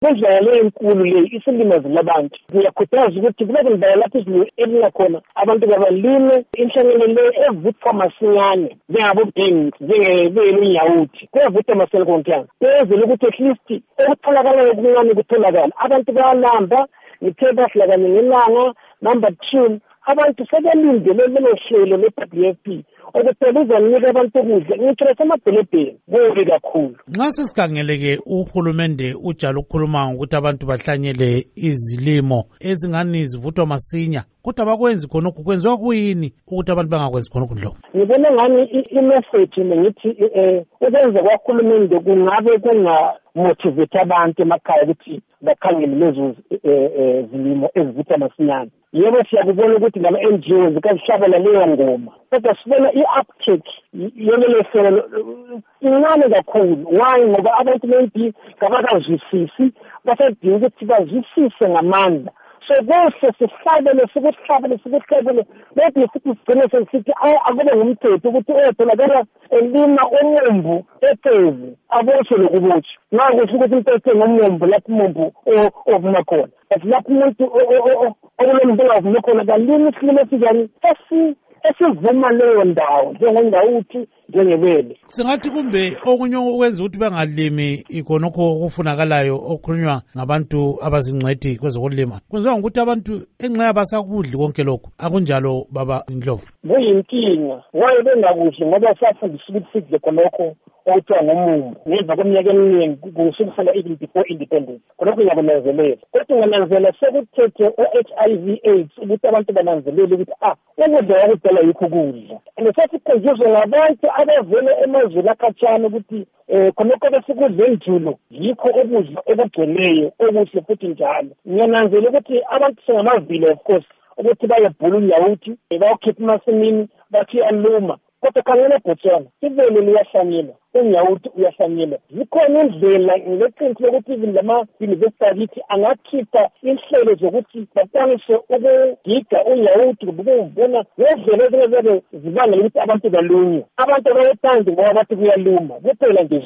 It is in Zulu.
kundlela le enkulu le isilimazile abantu ngiyakhuthaza ukuthi kube kundawo lapho izulu elina khona abantu kabalime. Inhlangano le evuthwa masinyane njengabobheni njengebelinyawuthi kuyavuthwa masinyane kontanga kwenzela ukuthi at least okutholakalayo okuncane kutholakala abantu bayalamba ngithe bahlala kanye ngelanga number two abantu sebelindele lelo hlelo le-W F P. okuphela uzanika abantu ukudla ngitsho nasemadolobheni kubi kakhulu. Nxa sesikhangele-ke uhulumende ujala ukukhuluma ngokuthi abantu bahlanyele izilimo ezingani zivuthwa masinya kodwa bakwenzi khonokhu kwenziwa kuyini ukuthi abantu bangakwenzi khonokhu ndlovu ngibona ngani imeseji nengithi um ukwenza kwahulumende kungabe kungamotivate abantu emakhaya ukuthi bakhangele lezo zilimo ezivuthwa masinyane. Yebo siyakubona ukuthi lama-n g o zikazihlabela leyo ngoma. Kodwa sibona i-uptake yolelo hlelo incane kakhulu. Why? Ngoba abantu maybe kabakazwisisi basadinga ukuthi bazwisise ngamandla. So kuhle sihlabele sikuhlabele sikuhlabele. Maybe futhi sigcine sesithi akube ngumthetho ukuthi oyatholakala elima umumbu epezi abotshwe lokubotshwa ngakusho ukuthi into ethenga umumbu lapho umumbu ovuma khona. But lapho umuntu okulomntu ongavume khona kalimi isilimo esinjani? Esivuma leyo ndawo njengongawuthi njengebele singathi kumbe okunye okwenza ukuthi bangalimi ikhonokho okufunakalayo okukhulunywa ngabantu abazingcwethi kwezokulima. Kwenziwa ngokuthi abantu enxa basakudli konke lokhu akunjalo baba ndlovu kuyinkinga waye bengakudli ngoba safundisa ukuthi sidle khonokho okuthiwa ngumumbu ngemva kweminyaka eminingi kusukisela even before independence. Khonokho ngiyakunanzelela kodwa ungananzela sekuthethe o-h i v aids ukuthi abantu bananzelele ukuthi ah ukudla kwakudala yikho ukudla. And sesikhunjuzwe ngabantu abavele emazweni akhatshana ukuthi um khonokho besikudla enjulo yikho ukudla okugcweleyo okuhle futhi njalo. Ngiyananzela ukuthi abantu singamavile of course ukuthi bayebhula unyawuthi bawukhipha emasimini bathi aluma kodwa khangela ebhotshana ivele liyahlanyelwa unyawuthi uyahlanyelwa zikhona indlela ngeqiniso lokuthi even lama-yunivesithi akithi angakhipha inhlelo zokuthi bakwanise ukugiga unyawuthi kumbe ukuwuvuna ngendlela ezingezabe zibangela ukuthi abantu balunywe. Abantu abayethandi ngoba bathi kuyaluma kuphela nje.